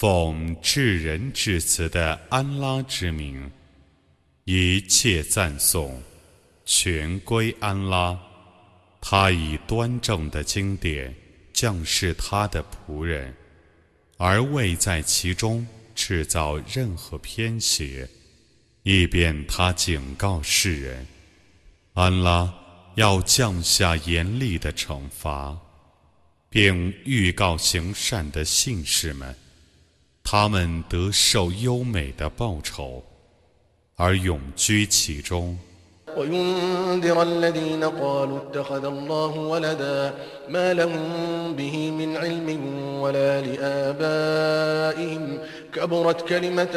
奉至仁至慈的安拉之名，一切赞颂全归安拉。他以端正的经典降示他的仆人，而未在其中制造任何偏邪，以便他警告世人：安拉要降下严厉的惩罚，并预告行善的信士们。他们得受优美的报酬，而永居其中。وينذر الذين قالوا اتخذ الله ولدا ما لهم به من علم ولا لآبائهم كبرت كلمة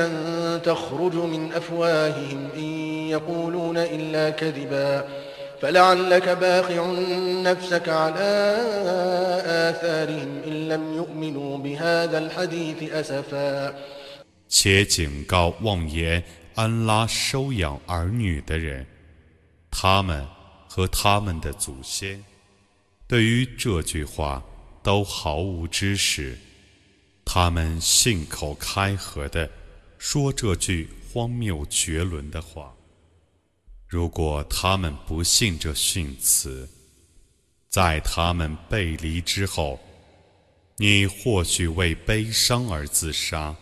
تخرج من أفواههم إن يقولون إلا كذبا فلعلك باخع نفسك على آثارهم إن لم يؤمنوا بهذا الحديث أسفا 且警告妄言安拉收养儿女的人，他们和他们的祖先对于这句话都毫无知识，他们信口开河的说这句荒谬绝伦的话。 如果他们不信这训词，在他们背离之后，你或许为悲伤而自杀。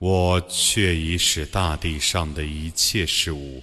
我却已使大地上的一切事物。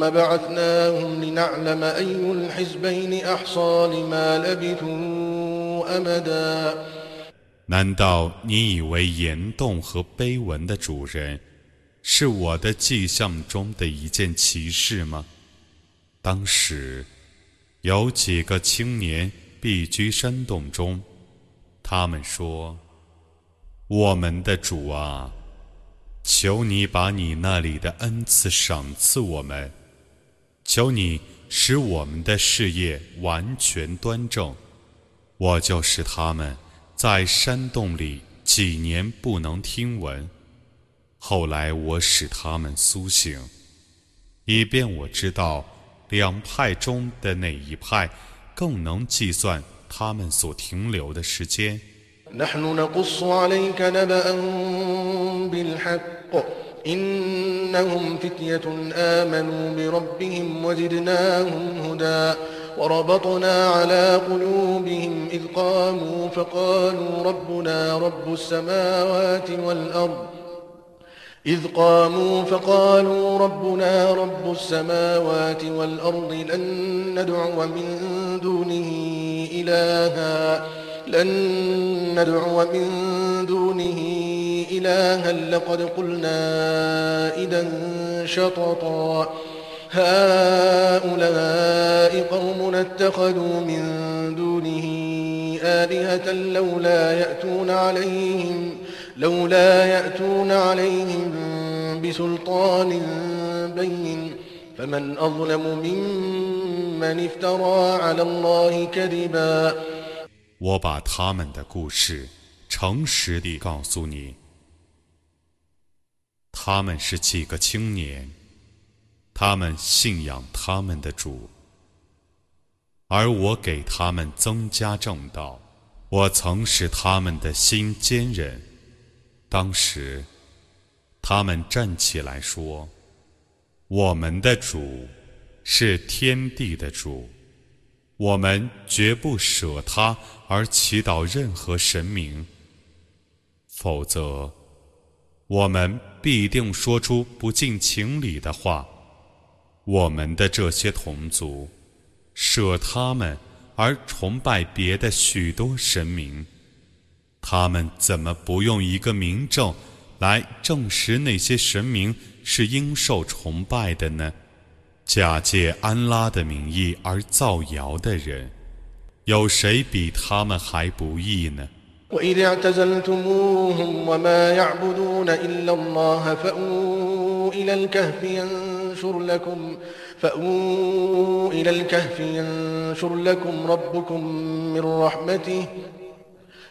بعثناهم لنعلم أي الحزبين أحصى لما لبثوا 难道你以为岩洞和碑文的主人是我的迹象中的一件奇事吗？当时有几个青年避居山洞中，他们说：“我们的主啊，求你把你那里的恩赐赏赐我们， 求你使我们的事业完全端正。”我就使他们在山洞里几年不能听闻，后来我使他们苏醒，以便我知道两派中的哪一派更能计算他们所停留的时间。وربطنا على قلوبهم إذ قاموا فقالوا ربنا رب السماوات والأرض إذ قاموا فقالوا ربنا رب السماوات والأرض لن ندعو من دونه إلها لن ندعو من دونه إلها لقد قلنا إذا شططا. هؤلاء قوم اتخذوا من دونه آلهة لولا يأتون عليهم لولا يأتون عليهم بسلطان بين. فمن أظلم ممن افترى على الله كذبا. 我把他们的故事诚实地告诉你。他们是几个青年，他们信仰他们的主，而我给他们增加正道。我曾使他们的心坚韧。当时，他们站起来说：“我们的主是天地的主。”我们绝不舍他而祈祷任何神明，否则，我们必定说出不近情理的话。我们的这些同族舍他们而崇拜别的许多神明，他们怎么不用一个明证来证实那些神明是应受崇拜的呢？假借安拉的名义而造谣的人，有谁比他们还不义呢？وإذ اعتزلتموهم وما يعبدون إلا الله فأووا إلى الكهف ينشر لكم فأووا إلى الكهف ينشر لكم ربكم من رحمته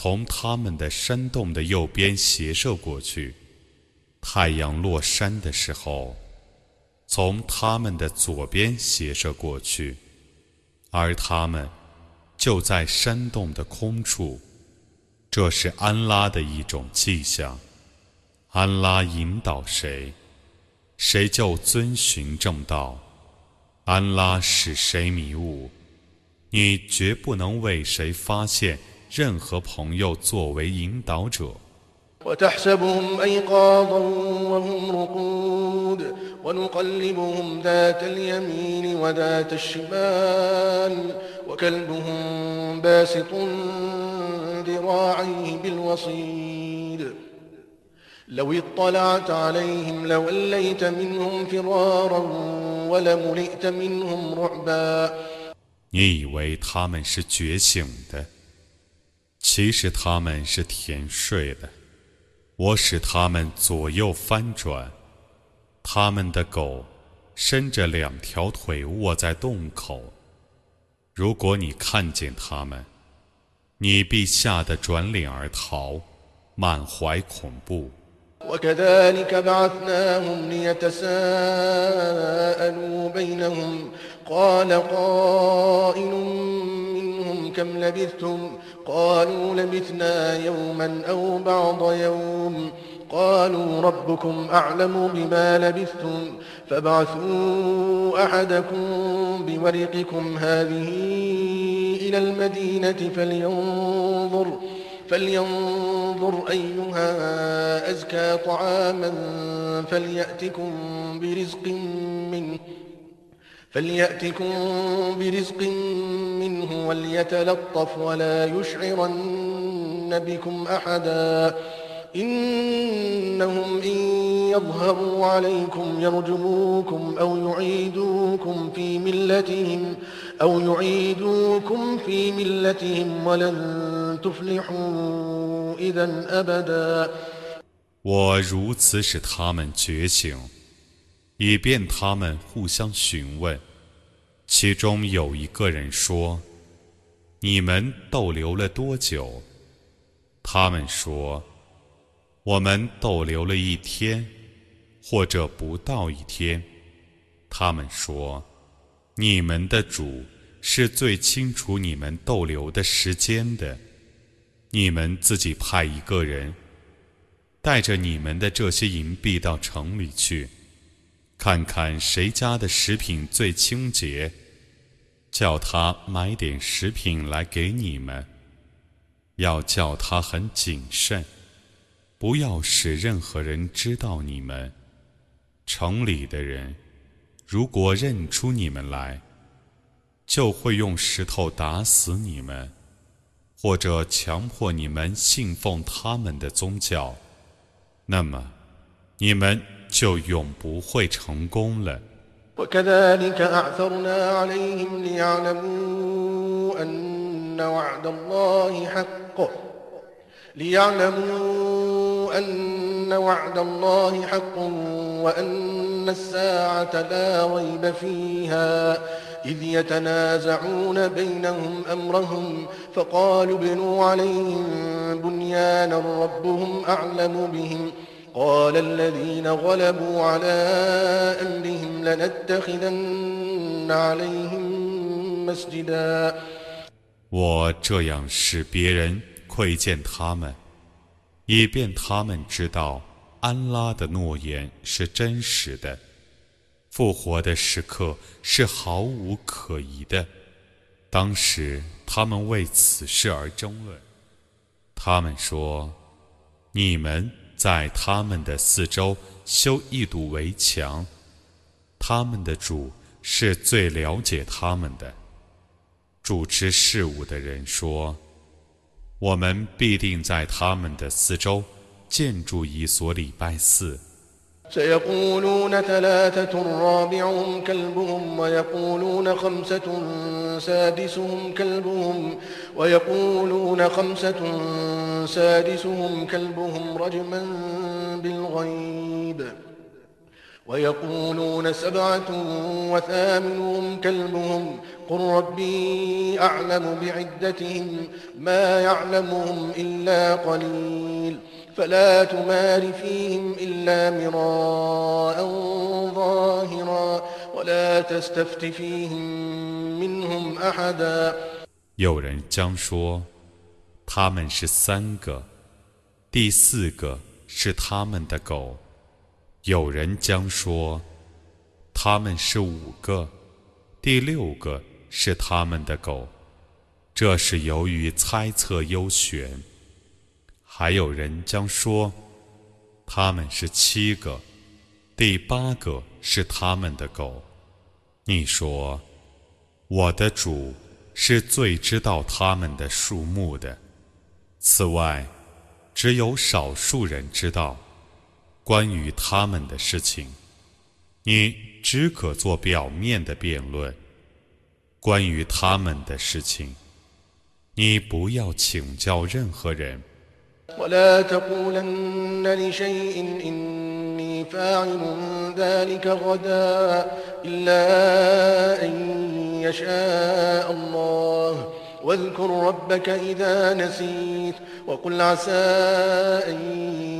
从他们的山洞的右边斜射过去，太阳落山的时候，从他们的左边斜射过去，而他们就在山洞的空处。这是安拉的一种迹象。安拉引导谁，谁就遵循正道；安拉使谁迷雾，你绝不能为谁发现。任何朋友作为引导者。وتحسبهم أيقاظا وهم رقود ونقلبهم ذات اليمين وذات الشمال وكلبهم باسط ذراعيه بالوصيد لو اطلعت عليهم لوليت منهم فرارا ولملئت منهم رعبا 你以为他们是觉醒的？ 其实他们是甜睡的，我使他们左右翻转，他们的狗伸着两条腿卧在洞口。如果你看见他们，你必吓得转脸而逃，满怀恐怖。كم لبثتم؟ قالوا لبثنا يوما أو بعض يوم. قالوا ربكم أعلم بما لبثتم. فابعثوا أحدكم بورقكم هذه إلى المدينة فلينظر فلينظر أيها أزكى طعاما فليأتكم برزق منه فليأتكم برزق منه وليتلطف ولا يشعرن بكم أحدا إنهم إن يظهروا عليكم يرجموكم أو يعيدوكم في ملتهم أو يعيدوكم في ملتهم ولن تفلحوا إذا أبدا 我如此使他们觉醒。以便他们互相询问。其中有一个人说：“你们逗留了多久？”他们说：“我们逗留了一天，或者不到一天。”他们说：“ 你们的主是最清楚你们逗留的时间的。”你们自己派一个人，带着你们的这些银币到城里去，看看谁家的食品最清洁，叫他买点食品来给你们。要叫他很谨慎，不要使任何人知道你们。城里的人如果认出你们来，就会用石头打死你们。或者强迫你们信奉他们的宗教，那么你们就永不会成功了。وكذلك أعثرنا عليهم ليعلموا أن وعد الله حق ليعلموا أن وعد الله حق وأن الساعة لا ريب فيها إذ يتنازعون بينهم أمرهم فقالوا ابنوا عليهم بنيانا ربهم أعلم بهم قال الذين غلبوا على أمرهم لنتخذن عليهم مسجدا 我这样使别人窥见他们， 以便他们知道安拉的诺言是真实的。复活的时刻是毫无可疑的。当时他们为此事而争论。他们说：“你们在他们的四周修一堵围墙。他们的主是最了解他们的。”主持事务的人说：“我们必定在他们的四周建筑一所礼拜寺。” سيقولون ثلاثة رابعهم كلبهم ويقولون خمسة سادسهم كلبهم ويقولون خمسة سادسهم كلبهم رجما بالغيب ويقولون سبعة وثامنهم كلبهم قل ربي أعلم بعدتهم ما يعلمهم إلا قليل فلا تمار فيهم إلا مراء ظاهرا ولا تستفت فيهم منهم أحدا 有人将说，他们是三个，第四个是他们的狗。 有人将说，他们是五个，第六个是他们的狗。这是由于猜测优选。还有人将说，他们是七个，第八个是他们的狗。你说，我的主是最知道他们的数目的。此外，只有少数人知道。关于他们的事情，你只可做表面的辩论；关于他们的事情，你不要请教任何人。واذكر ربك إذا نسيت وقل عسى أن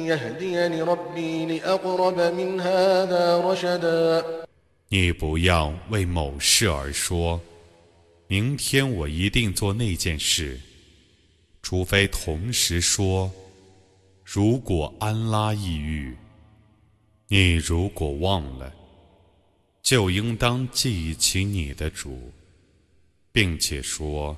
يهديني ربي لأقرب من هذا رشدا 你不要为某事而说，明天我一定做那件事，除非同时说，如果安拉抑郁，你如果忘了，就应当记起你的主，并且说。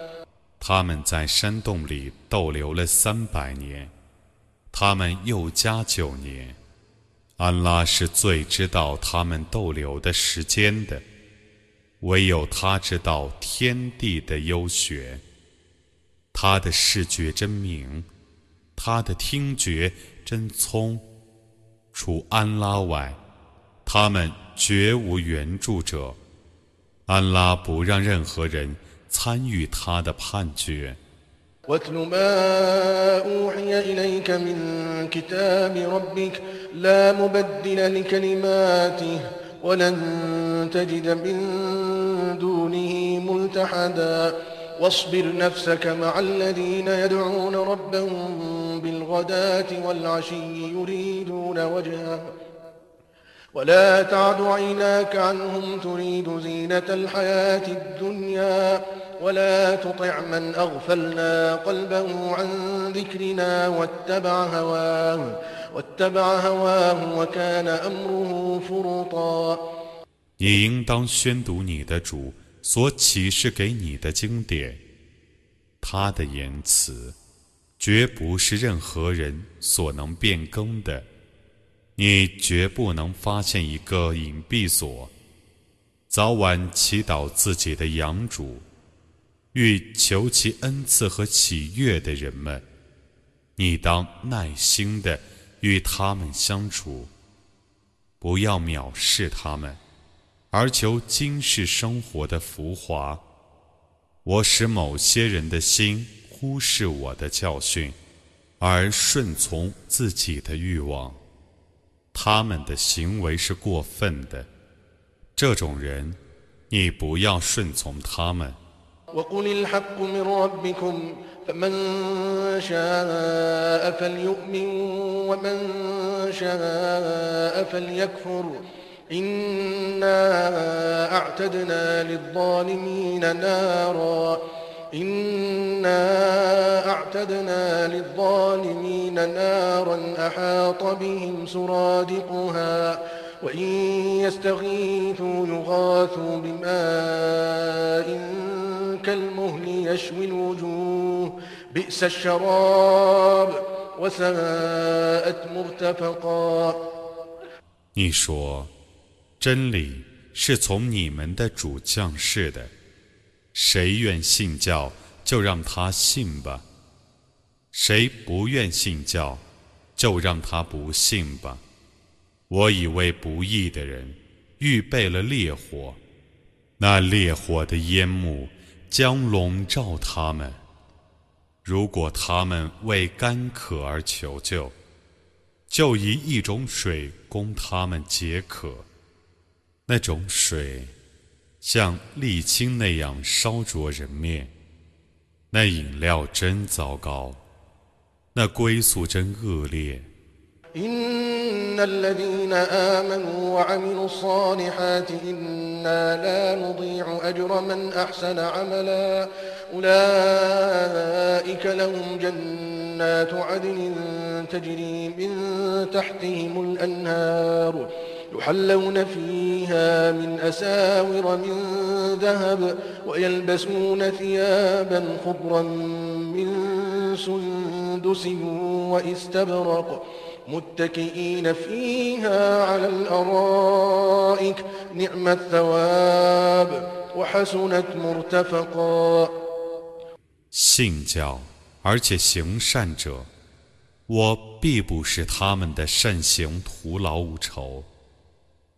他们在山洞里逗留了三百年，他们又加九年。安拉是最知道他们逗留的时间的，唯有他知道天地的优学。他的视觉真明，他的听觉真聪。除安拉外，他们绝无援助者。安拉不让任何人。参与他的判决， واتل ما أوحي إليك من كتاب ربك لا مبدل لكلماته ولن تجد من دونه ملتحدا واصبر نفسك مع الذين يدعون ربهم بالغداة والعشي يريدون وجهه ولا تعد عيناك عنهم تريد زينة الحياة الدنيا ولا تطع من أغفلنا قلبه عن ذكرنا واتبع هواه واتبع هواه وكان أمره فرطا 你应当宣读你的主所启示给你的经典，他的言辞绝不是任何人所能变更的。 你绝不能发现一个隐蔽所，早晚祈祷自己的养主，欲求其恩赐和喜悦的人们，你当耐心的与他们相处，不要藐视他们，而求今世生活的浮华。我使某些人的心忽视我的教训，而顺从自己的欲望。他们的行为是过分的，这种人，你不要顺从他们。وقل الحق من ربكم فمن شاء فليؤمن ومن شاء فليكفر إنا أعتدنا للظالمين نارا إنا أعتدنا للظالمين نارا أحاط بهم سرادقها وإن يستغيثوا يغاثوا بماء كالمهل يشوي الوجوه بئس الشراب وساءت مرتفقا 你说，真理是从你们的主降世的。 谁愿信教，就让他信吧；谁不愿信教，就让他不信吧。我以为不义的人预备了烈火，那烈火的烟幕将笼罩他们。如果他们为干渴而求救，就以一种水供他们解渴，那种水。像沥青那样烧灼人面，那饮料真糟糕，那归宿真恶劣。إن الذين آمنوا وعملوا الصالحات إنا لا نضيع أجر من أحسن عملا أولئك لهم جنات عدن تجري من تحتهم الأنهار يحلون فيها من أساور من ذهب ويلبسون ثيابا خضرا من سندس وإستبرق متكئين فيها على الأرائك نعم الثواب وحسنت مرتفقا 信教而且行善者，我必不使他们的善行徒劳无酬。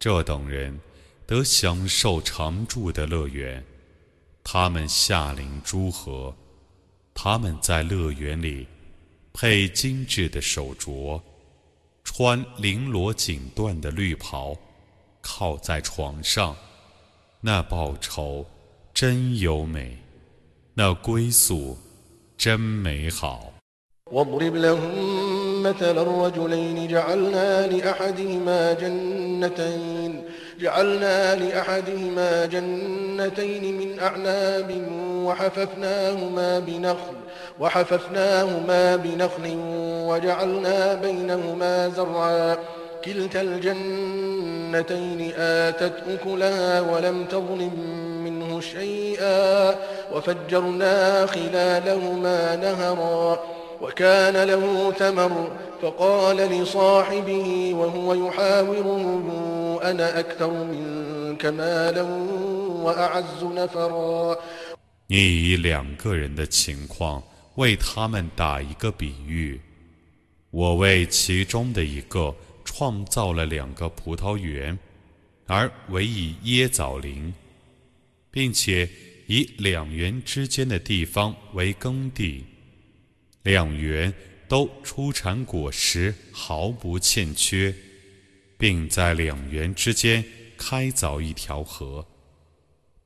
这等人得享受常住的乐园，他们下临诸河，他们在乐园里配精致的手镯，穿绫罗锦缎的绿袍，靠在床上，那报酬真优美，那归宿真美好。مثل الرجلين. جعلنا لأحدهما جنتين. جعلنا لأحدهما جنتين من أعناب وحففناهما بنخل وحففناهما بنخل وجعلنا بينهما زرعا. كلتا الجنتين آتت أكلها ولم تظلم منه شيئا وفجرنا خلالهما نهرا. وكان له ثمر فقال لصاحبه وهو يحاوره أنا أكثر منك مالا وأعز نفرا 你以两个人的情况为他们打一个比喻，我为其中的一个创造了两个葡萄园，而唯以椰枣林，并且以两园之间的地方为耕地。 两园都出产果实，毫不欠缺，并在两园之间开凿一条河。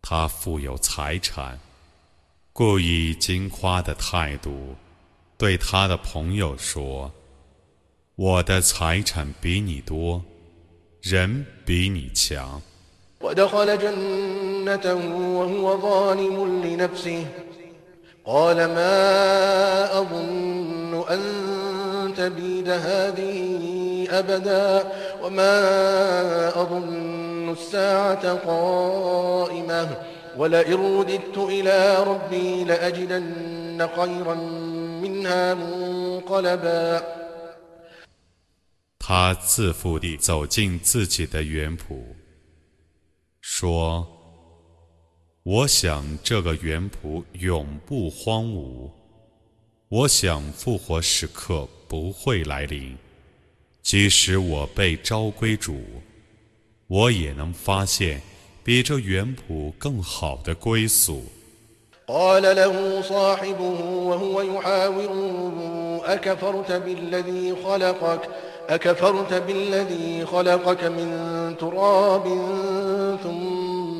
他富有财产，故以金花的态度对他的朋友说：“我的财产比你多，人比你强。” قال ما أظن أن تبيد هذه أبدا وما أظن الساعة قائمة ولئن رددت إلى ربي لأجدن خيرا منها منقلبا 他自负地走进自己的园圃。说：“ 我想这个园圃永不荒芜，我想复活时刻不会来临。即使我被召归主，我也能发现比这园圃更好的归宿。” أكفرت بالذي خلقك من تراب ثم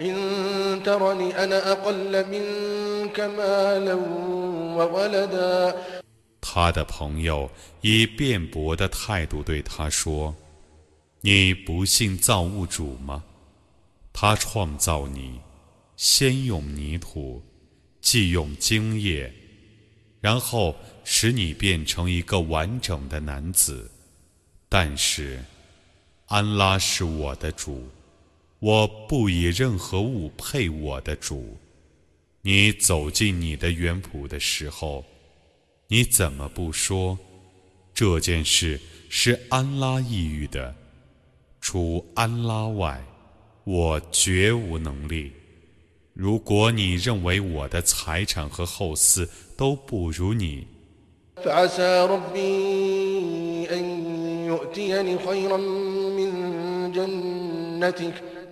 إن ترني أنا أقل منك مالا وولدا 他的朋友以辩驳的态度对他说：“你不信造物主吗？他创造你，先用泥土，既用精液，然后。”使你变成一个完整的男子，但是，安拉是我的主， 我不以任何物配我的主。你走进你的园圃的时候，你怎么不说这件事是安拉抑郁的？除安拉外，我绝无能力。如果你认为我的财产和后嗣都不如你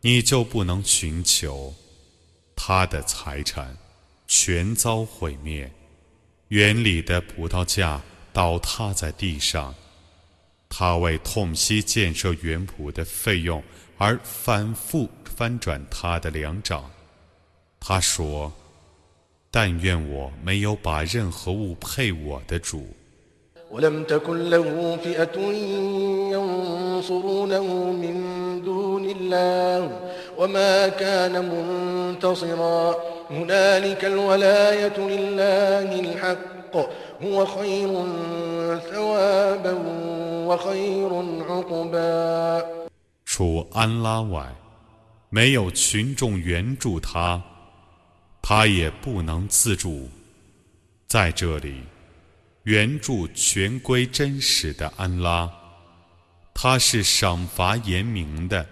你就不能寻求他的财产，全遭毁灭。园里的葡萄架倒塌在地上，他为痛惜建设园圃的费用而反复翻转他的两掌。他说。但愿我没有把任何物配我的主。ولم تكن له فئة ينصرونه من دون الله وما كان منتصرا هنالك الولاية لله الحق هو خير ثوابا وخير عقبا 除安拉外，没有群众援助他。他也不能自助，在这里， 援助全归真实的安拉，他是赏罚严明的。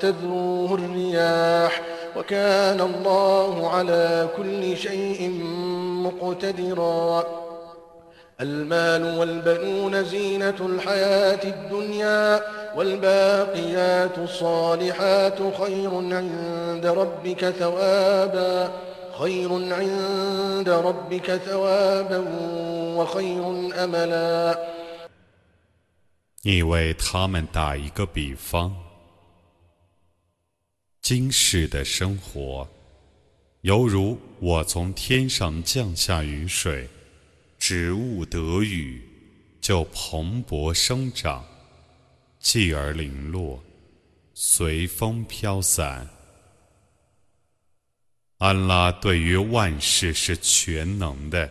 تذروه الرياح وكان الله على كل شيء مقتدرا المال والبنون زينة الحياة الدنيا والباقيات الصالحات خير عند ربك ثوابا خير عند ربك ثوابا وخير أملا 你为他们打一个比方：今世的生活， 犹如我从天上降下雨水，植物得雨，就蓬勃生长，继而零落，随风飘散。安拉对于万事是全能的，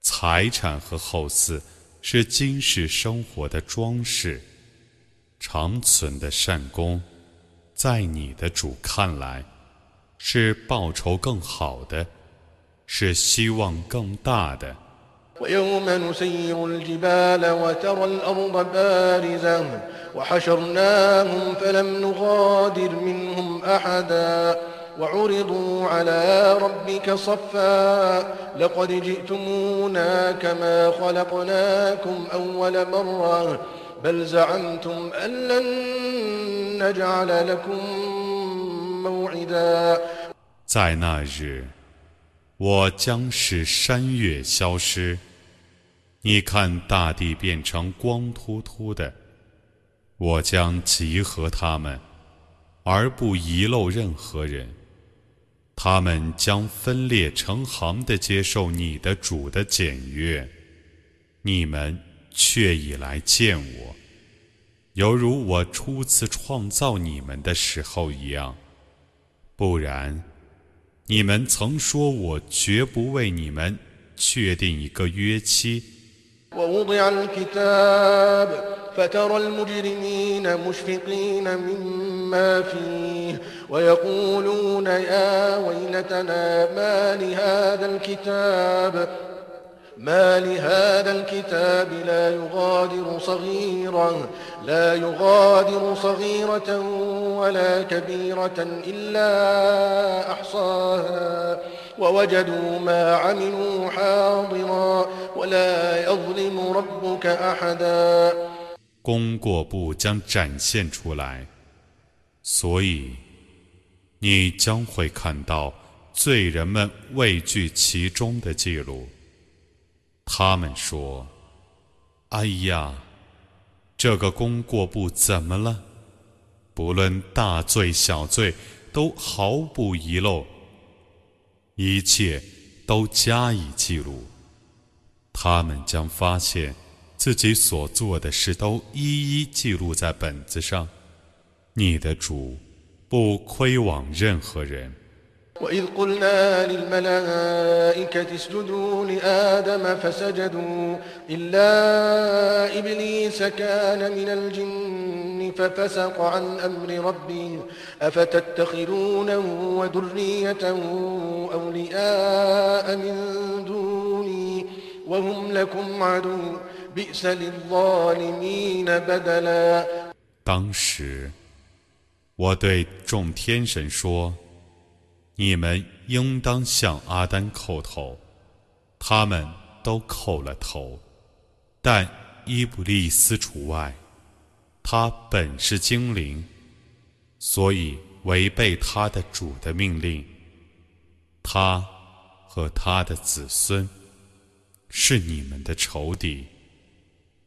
财产和后嗣。是今世生活的装饰，长存的善功，在你的主看来，是报酬更好的，是希望更大的。وعرضوا على ربك صفا لقد جئتمونا كما خلقناكم أول مرة بل زعمتم أن لن نجعل لكم موعدا 在那日，我将使山岳消失，你看大地变成光秃秃的，我将集合他们，而不遗漏任何人。他们将分裂成行的接受你的主的检阅，你们却已来见我，犹如我初次创造你们的时候一样。不然，你们曾说我绝不为你们确定一个约期。فترى المجرمين مشفقين مما فيه ويقولون يا ويلتنا ما لهذا الكتاب ما لهذا الكتاب لا يغادر صغيرة لا يغادر صغيرة ولا كبيرة إلا أحصاها ووجدوا ما عملوا حاضرا ولا يظلم ربك أحدا 功过簿将展现出来，所以你将会看到罪人们畏惧其中的记录。他们说：“哎呀， 这个功过簿怎么了？不论大罪小罪，都毫不遗漏，一切都加以记录。他们将发现。”自己所做的事都一一记录在本子上。你的主不亏枉任何人。وإذ قلنا للملائكة اسجدوا لآدم فسجدوا إلا إبليس كان من الجن ففسق عن أمر ربه أفتتخذونه وذريته أولياء من دوني وهم لكم عدو 当时，我对众天神说：“ 你们应当向阿丹叩头。”他们都叩了头，但伊布利斯除外。他本是精灵，所以违背他的主的命令。他和他的子孙是你们的仇敌。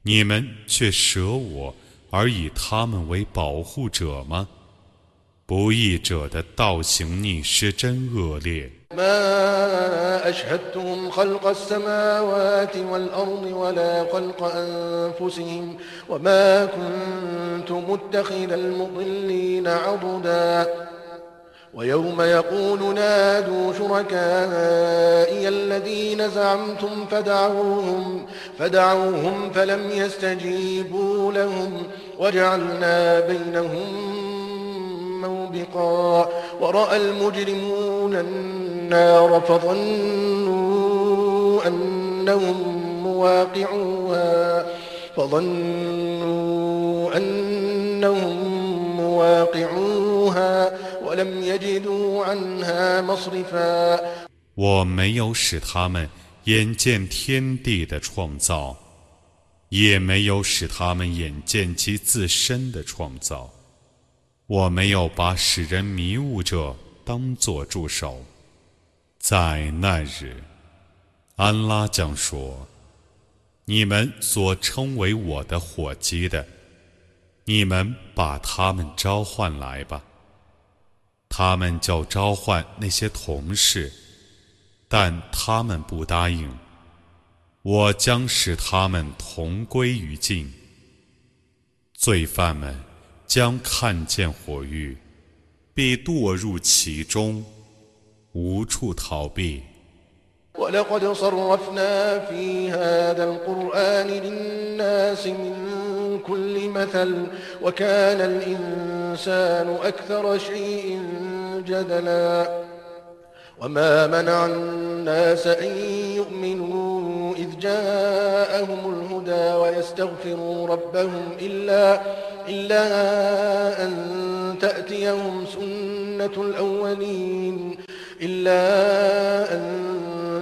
你们却舍我而以他们为保护者吗？不义者的道行逆施真恶劣。ما أشهدتهم خلق السماوات والأرض ولا خلق أنفسهم وما كنت متخذ المضلين عضدا ويوم يقول نادوا شركائي الذين زعمتم فدعوهم فدعوهم فلم يستجيبوا لهم وجعلنا بينهم موبقا ورأى المجرمون النار فظنوا أنهم مواقعوها فظنوا أنهم واقعوها ولم يجدوا عنها مصرفا 我没有使他们眼见天地的创造，也没有使他们眼见其自身的创造。 我没有把使人迷雾者当作助手。在那日，安拉将说：“你们所称为我的伙计的，你们把他们召唤来吧。”他们叫召唤那些同事。但他们不答应，我将使他们同归于尽。罪犯们将看见火狱，必堕入其中，无处逃避。وما منع الناس أن يؤمنوا إذ جاءهم الهدى ويستغفروا ربهم إلا, إلا أن تأتيهم سنة الأولين إلا أن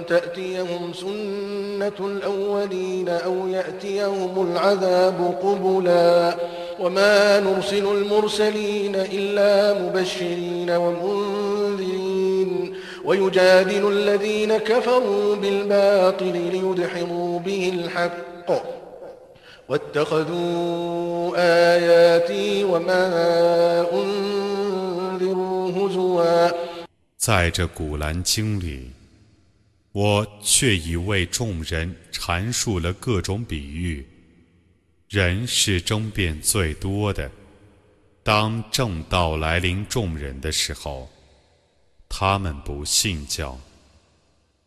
تأتيهم سنة الأولين أو يأتيهم العذاب قبلا. وما نرسل المرسلين إلا مبشرين ومنذرين ويجادل الذين كفروا بالباطل ليدحضوا به الحق واتخذوا آياتي وما أنذروا هزوا 在这古兰经里，我却已为众人阐述了各种比喻。人是争辩最多的。当正道来临众人的时候， 他们不信教，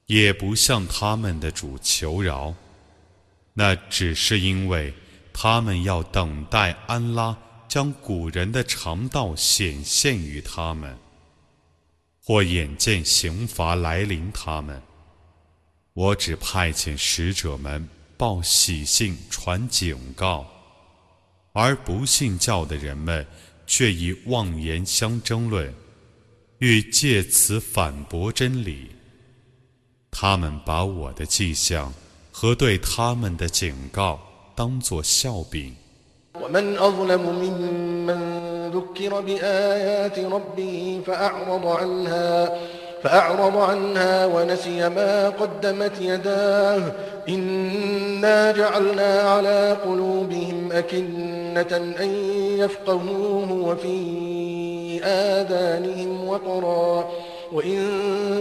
也不向他们的主求饶，那只是因为他们要等待安拉将古人的肠道显现于他们，或眼见刑罚来临他们。我只派遣使者们报喜信、传警告，而不信教的人们却以妄言相争论。欲借此反驳真理，他们把我的迹象和对他们的警告当作笑柄。فأعرض عنها ونسي ما قدمت يداه إنا جعلنا على قلوبهم أكنة أن يفقهوه وفي آذانهم وقرا وإن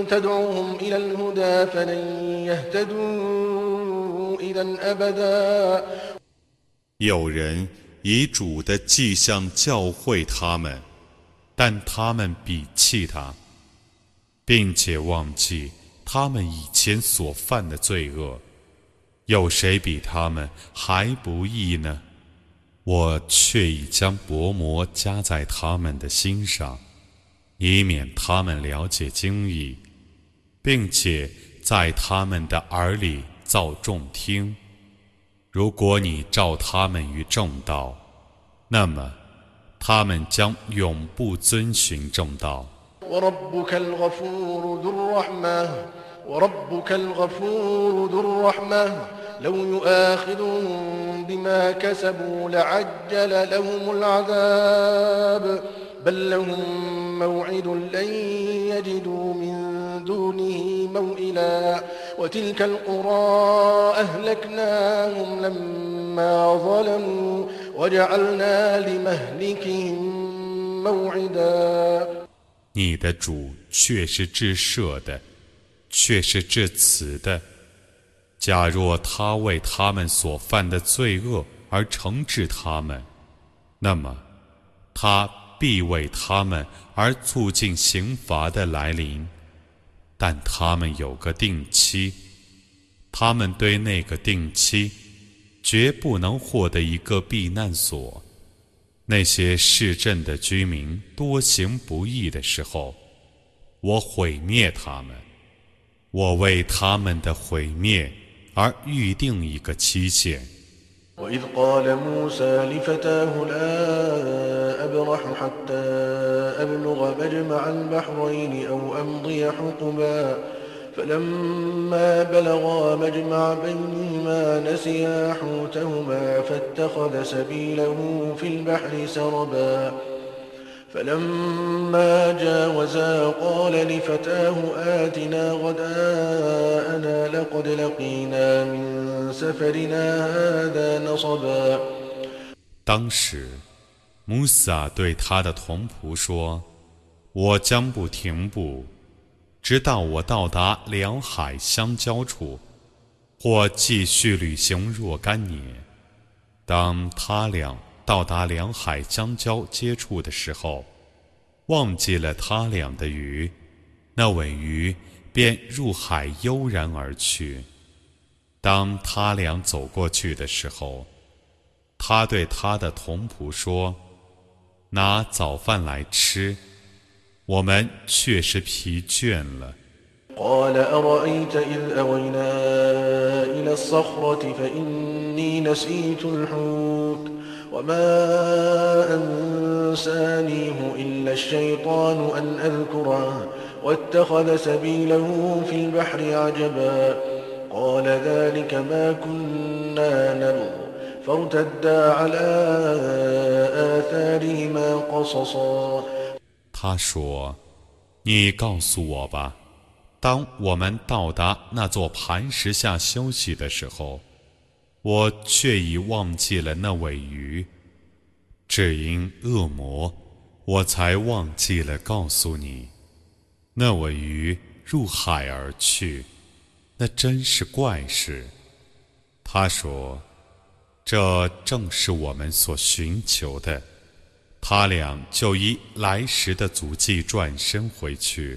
تدعوهم إلى الهدى فلن يهتدوا إذا أبدا 有人以主的迹象教诲他们，但他们鄙弃他。并且忘记他们以前所犯的罪恶，有谁比他们还不义呢？ 我却已将薄膜加在他们的心上，以免他们了解经义，并且在他们的耳里造众听。如果你照他们于正道，那么他们将永不遵循正道。وربك الغفور ذو الرحمة وربك الغفور ذو الرحمة لو يؤاخذهم بما كسبوا لعجل لهم العذاب بل لهم موعد لن يجدوا من دونه موئلا وتلك القرى أهلكناهم لما ظلموا وجعلنا لمهلكهم موعدا 你的主却是至赦的，却是至慈的。 假若他为他们所犯的罪恶而惩治他们，那么他必为他们而促进刑罚的来临。但他们有个定期，他们对那个定期绝不能获得一个避难所。那些市镇的居民多行不义的时候，我毁灭他们。我为他们的毁灭而预定一个期限。 وإذ قال موسى لفتاه لا أبرح حتى أبلغ مجمع البحرين أو أمضي حقبا فلما بلغا مجمع بينهما نسيا حوتهما فاتخذ سبيله في البحر سربا فلما جاوزا قال لفتاه آتنا غداءنا لقد لقينا من سفرنا هذا نصبا 当时，穆萨对他的同仆说：“我将不停步，直到我到达两海相交处，或继续旅行若干年。当他俩……” 到达两海相交接触的时候，忘记了他俩的鱼，那尾鱼便入海悠然而去。当他俩走过去的时候，他对他的同仆说：“拿早饭来吃，我们确实疲倦了。” وما أنسانيه إلا الشيطان أن أذكره واتخذ سبيله في البحر عجبا قال ذلك ما كنا نبغ فارتدا على آثارهما قصصا 他说：“你告诉我吧，当我们到达那座磐石下休息的时候。” 我却已忘记了那尾鱼，只因恶魔，我才忘记了告诉你，那尾鱼入海而去，那真是怪事。他说：“这正是我们所寻求的。”他俩就依来时的足迹转身回去。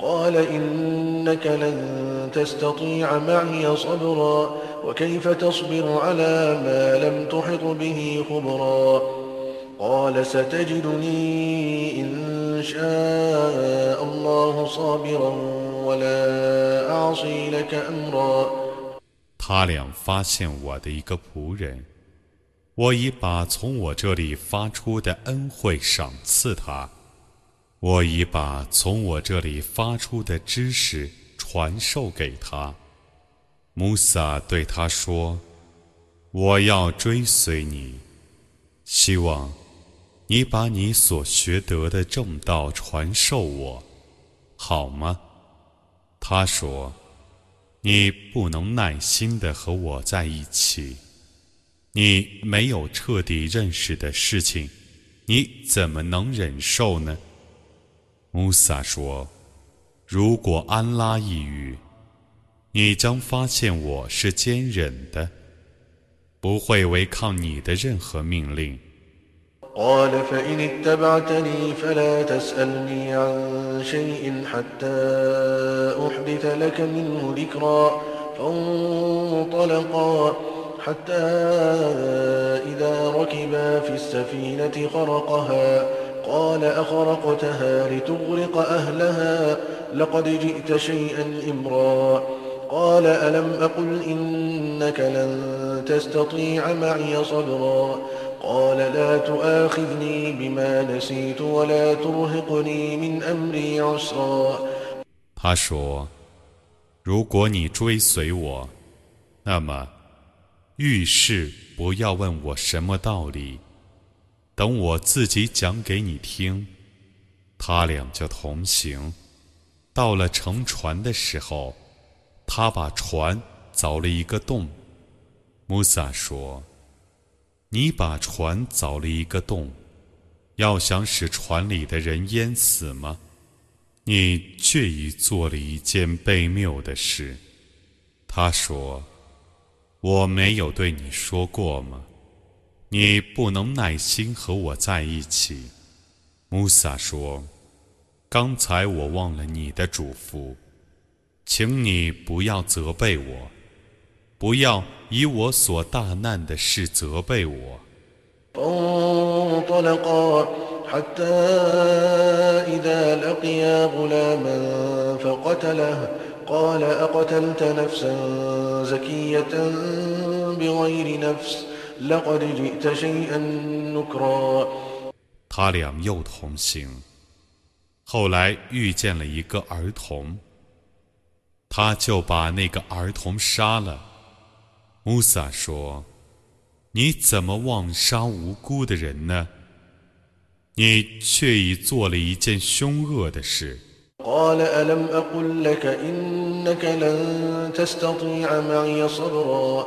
قال إنك لن تستطيع معي صبرا وكيف تصبر على ما لم تحط به خبرا قال ستجدني إن شاء الله صابرا ولا أعصي لك أمرا 他俩发现我的一个仆人，我已把从我这里发出的恩惠赏赐他。 我已把从我这里发出的知识传授给他。穆萨对他说：“我要追随你，希望你把你所学得的正道传授我，好吗？”他说：“你不能耐心的和我在一起，你没有彻底认识的事情，你怎么能忍受呢？”穆萨说：“如果安拉一语，你将发现我是坚忍的，不会违抗你的任何命令。” قال فإن اتبعتني فلا تسألني عن شيء حتى أحدث لك منه ذكرا فانطلقا حتى إذا ركبا في السفينة خرقها قال أخرقتها لتغرق أهلها لقد جئت شيئا إمرا قال ألم أقل إنك لن تستطيع معي صبرا قال لا تؤاخذني بما نسيت ولا ترهقني من أمري عسرا 他说：“如果你追随我，那么遇事不要问我什么道理。” 等我自己讲给你听，他俩就同行。到了乘船的时候，他把船凿了一个洞。穆萨说：“你把船凿了一个洞，要想使船里的人淹死吗？你却已做了一件悖谬的事。”他说：“我没有对你说过吗？”你不能耐心和我在一起，穆萨说：“ 刚才我忘了你的嘱咐，请你不要责备我，不要以我所大难的事责备我。 فانطلقا حتى إذا لقيا غلاما فقتله قال أقتلت نفسا زكية بغير نفس لقد جئت شيئا نكرا 他俩又同行，后来遇见了一个儿童，他就把那个儿童杀了。穆萨说：“你怎么妄杀无辜的人呢？你却已做了一件凶恶的事。” قال ألم أقل لك إنك لن تستطيع معي صبرا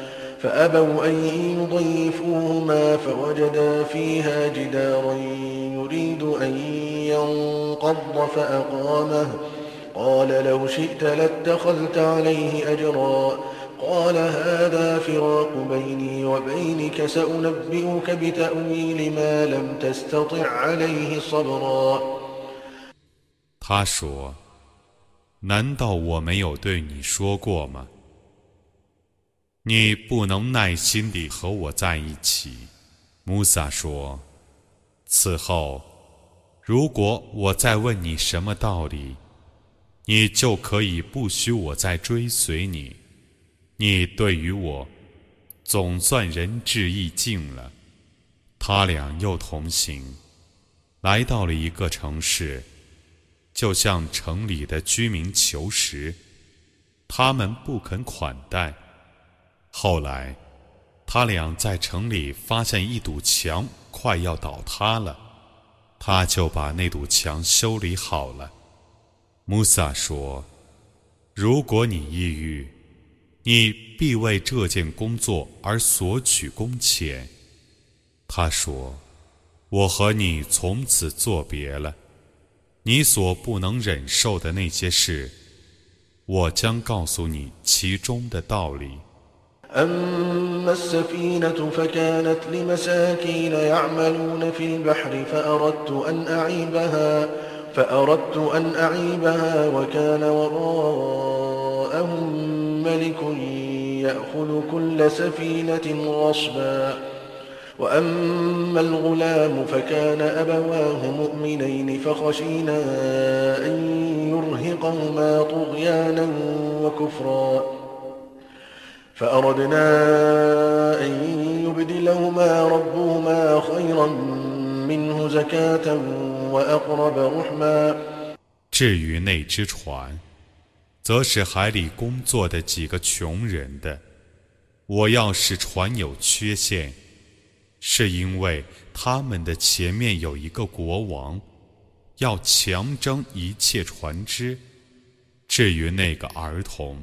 أن يضيفوهما فوجدا فيها جدارا يريد أن ينقض فأقامه قال لو شئت لاتخذت عليه أجرا قال هذا فراق بيني وبينك سأنبئك بتأويل ما لم تستطع عليه صبرا 他说：“难道我没有对你说过吗？ 你不能耐心地和我在一起。”穆萨说：“此后，如果我再问你什么道理，你就可以不许我再追随你。你对于我，总算仁至义尽了。”他俩又同行，来到了一个城市。就向城里的居民求食，他们不肯款待。后来，他俩在城里发现一堵墙快要倒塌了，他就把那堵墙修理好了。穆萨说：“如果你抑郁，你必为这件工作而索取工钱。”他说：“我和你从此作别了。”你所不能忍受的那些事，我将告诉你其中的道理。أما السفينة فكانت لمساكين يعملون في البحر فأردت أن أعيبها فأردت أن أعيبها وكان وراءهم ملك يأخذ كل سفينة غصبا. وأما الغلام فكان أبواه مؤمنين فخشينا أن يرهقهما طغيانا وكفرا. فأردنا أن يبدلهما ربهما خيرا منه زكاة وأقرب رحما 至于那只船，则是海里工作的几个穷人的。我要使船有缺陷，是因为他们的前面有一个国王，要强征一切船只。至于那个儿童，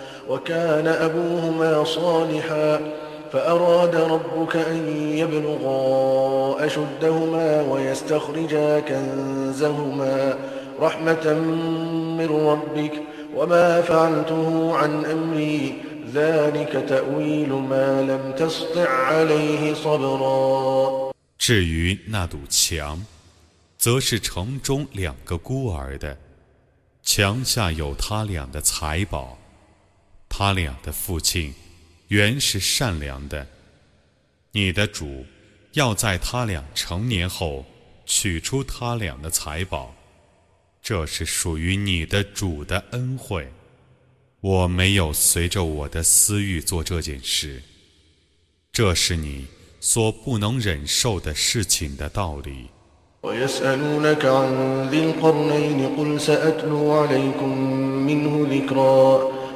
وكان أبوهما صالحا فأراد ربك أن يبلغا أشدهما ويستخرجا كنزهما رحمة من ربك وما فعلته عن أمري ذلك تأويل ما لم تسطع عليه صبرا 至于那堵墙，则是城中两个孤儿的，墙下有他俩的财宝。 他俩的父亲原是善良的，你的主要在他俩成年后取出他俩的财宝，这是属于你的主的恩惠。我没有随着我的私欲做这件事。 这是你所不能忍受的事情的道理。ويسألونك عن ذي القرنين قل سأتلو عليكم منه ذكرا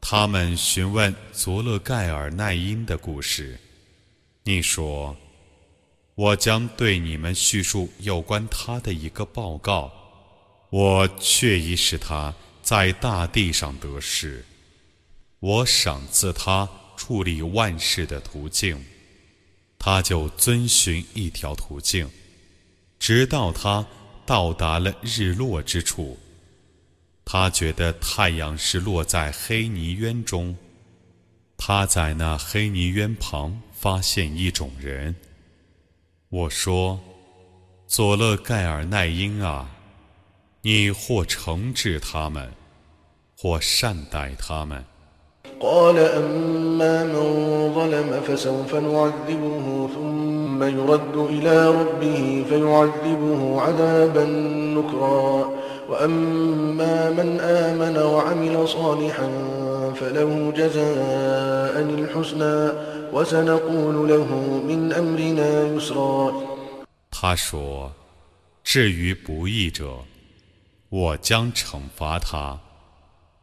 他们询问佐勒盖尔奈因的故事。你说我将对你们叙述有关他的一个报告。我确已使他在大地上得失我赏赐他处理万事的途径。他就遵循一条途径直到他到达了日落之处。他觉得太阳是落在黑泥渊中。他在那黑泥渊旁发现一种人。我说：“佐勒盖尔奈因啊，你或惩治他们，或善待他们。” قال أما من ظلم فسوف نعذبه ثم يرد إلى ربه فيعذبه عذابا نكرا وأما من آمن وعمل صالحا فله جزاء الحسنى وسنقول له من أمرنا يسرا 他说：“至于不义者，我将惩罚他，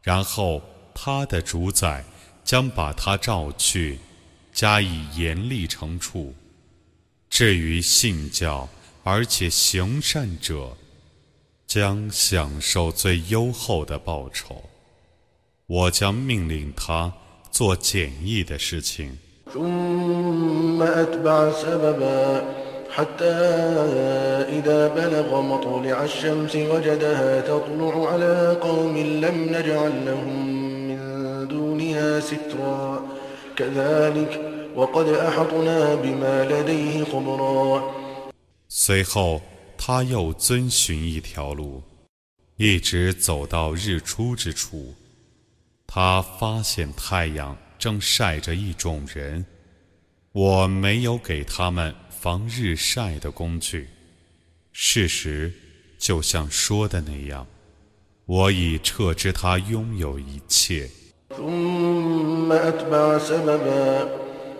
然后他的主宰将把他召去，加以严厉惩处。至于信教而且行善者， 将享受最优厚的报酬。我将命令他做简易的事情。حتى إذا بلغ مطلع الشمس وجدها تطلع على قوم لم نجعل لهم من دونها سترا كذلك وقد أحطنا بما لديه خبرا 随后， 他又遵循一条路，一直走到日出之处。他发现太阳正晒着一种人，我没有给他们防日晒的工具，事实就像说的那样，我已撤知他拥有一切。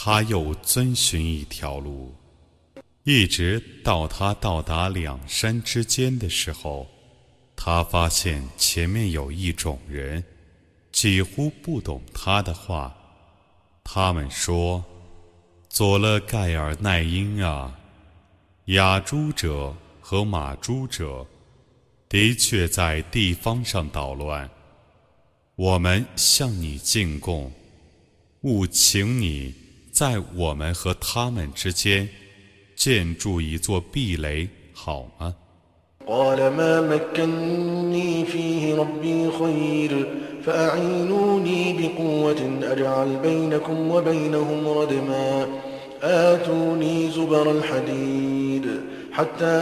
他又遵循一条路，一直到他到达两山之间的时候，他发现前面有一种人，几乎不懂他的话。他们说：“佐勒盖尔奈因啊，雅猪者和马猪者的确在地方上捣乱。我们向你进贡，务请你在我们和他们之间建筑一座壁垒，好吗？” قال ما مكني فيه ربي خير فأعينوني بقوة أجعل بينكم وبينهم ردما آتوني زبر الحديد حتى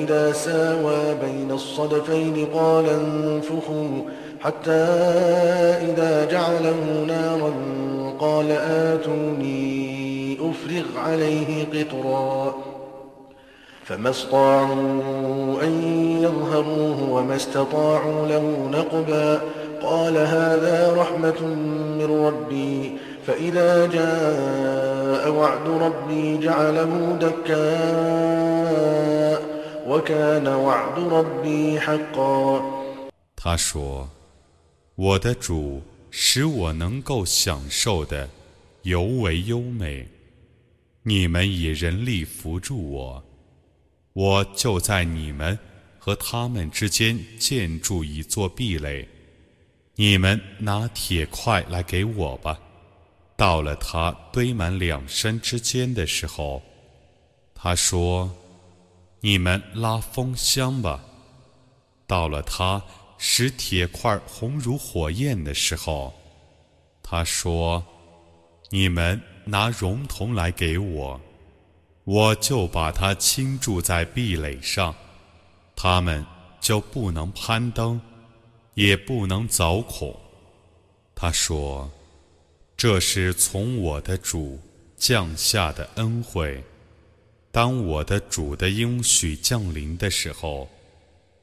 إذا ساوى بين الصدفين قال انفخوا حتى إذا جعله نارا قال آتوني أفرغ عليه قطرا فما استطاعوا أن يظهروه وما استطاعوا له نقبا قال هذا رحمة من ربي فإذا جاء وعد ربي جعله دكا وكان وعد ربي حقا 他说：“我的主 使我能够享受的，尤为优美。你们以人力扶助我，我就在你们和他们之间建筑一座壁垒。你们拿铁块来给我吧。到了他堆满两山之间的时候，他说：“你们拉风箱吧。”到了他使铁块红如火焰的时候，他说：“你们拿熔铜来给我，我就把它倾注在壁垒上，他们就不能攀登，也不能凿孔。”他说。这是从我的主降下的恩惠。当我的主的应许降临的时候，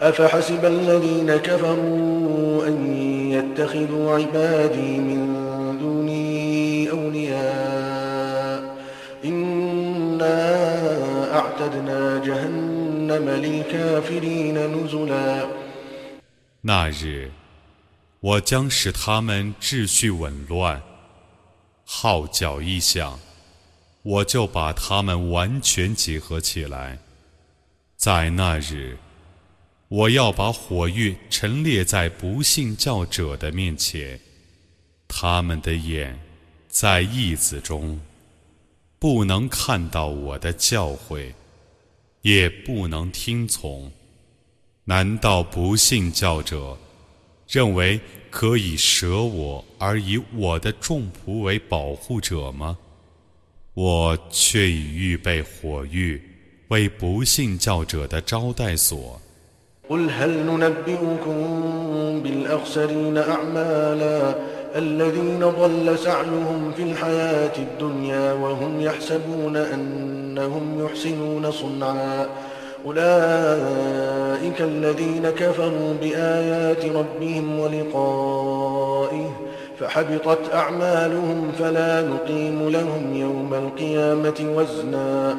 أفحسب الذين كفروا أن يتخذوا عبادي من دوني أولياء إنا أعتدنا جهنم للكافرين نزلا 那日，我将使他们秩序紊乱。号角一响，我就把他们完全结合起来。在那日， 我要把火狱陈列在不信教者的面前，他们的眼在义子中，不能看到我的教诲，也不能听从。难道不信教者认为？可以舍我而以我的众仆为保护者吗？我却已预备火狱为不信教者的招待所。قل هل ننبئكم بالأخسرين أعمالا الذين ضل سعيهم في الحياة الدنيا وهم يحسبون أنهم يحسنون صنعا أولئك الذين كفروا بآيات ربهم ولقائه فحبطت أعمالهم فلا نقيم لهم يوم القيامة وزنا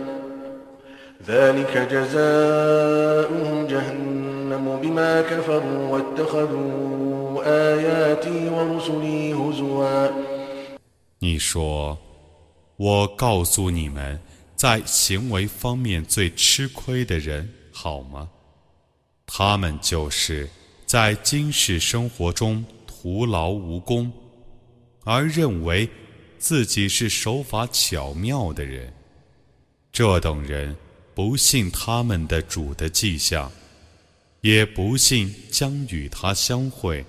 ذلك جزاؤهم جهنم بما كفروا واتخذوا آياتي ورسلي هزوا 你说，我告诉你们。在行为方面最吃亏的人，好吗？他们就是在今世生活中徒劳无功，而认为自己是手法巧妙的人。这等人不信他们的主的迹象， 也不信将与他相会，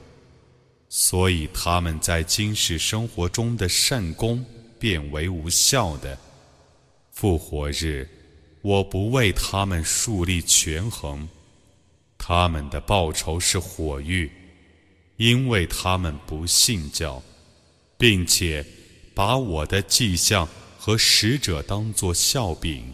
所以他们在今世生活中的善功变为无效的。复活日，我不为他们树立权衡，他们的报酬是火狱，因为他们不信教，并且把我的迹象和使者当作笑柄。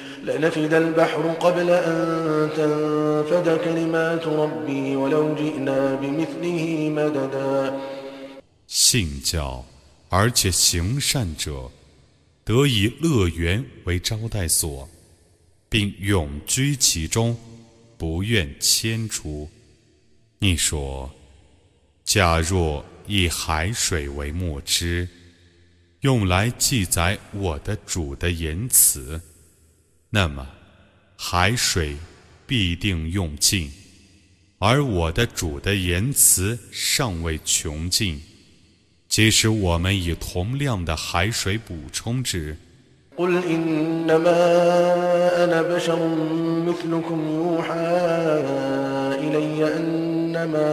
لنفد البحر قبل أن تنفد كلمات ربي ولو جئنا بمثله مددا 信教而且行善者，得以乐园为招待所，并永居其中，不愿迁出。你说：“假若以海水为墨汁，用来记载我的主的言辞， 那么海水必定用尽，而我的主的言辞尚未穷尽。即使我们以同量的海水补充之， قل إنما أنا بشر مثلكم يوحى إلي أنما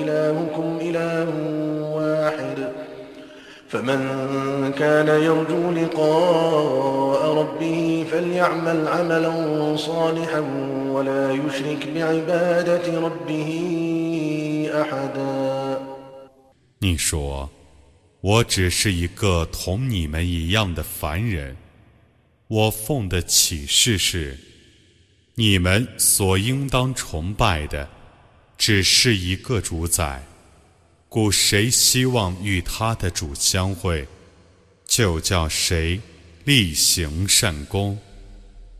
إلهكم إله واحد فمن كان يرجو لقاء ربه فليعمل عملا صالحا ولا يشرك بعبادة ربه أحدا 你说。我只是一个同你们一样的凡人，我奉的启示是：你们所应当崇拜的，只是一个主宰。 故谁希望与他的主相会，就叫谁力行善功，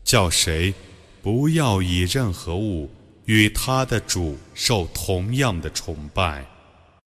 叫谁不要以任何物与他的主受同样的崇拜。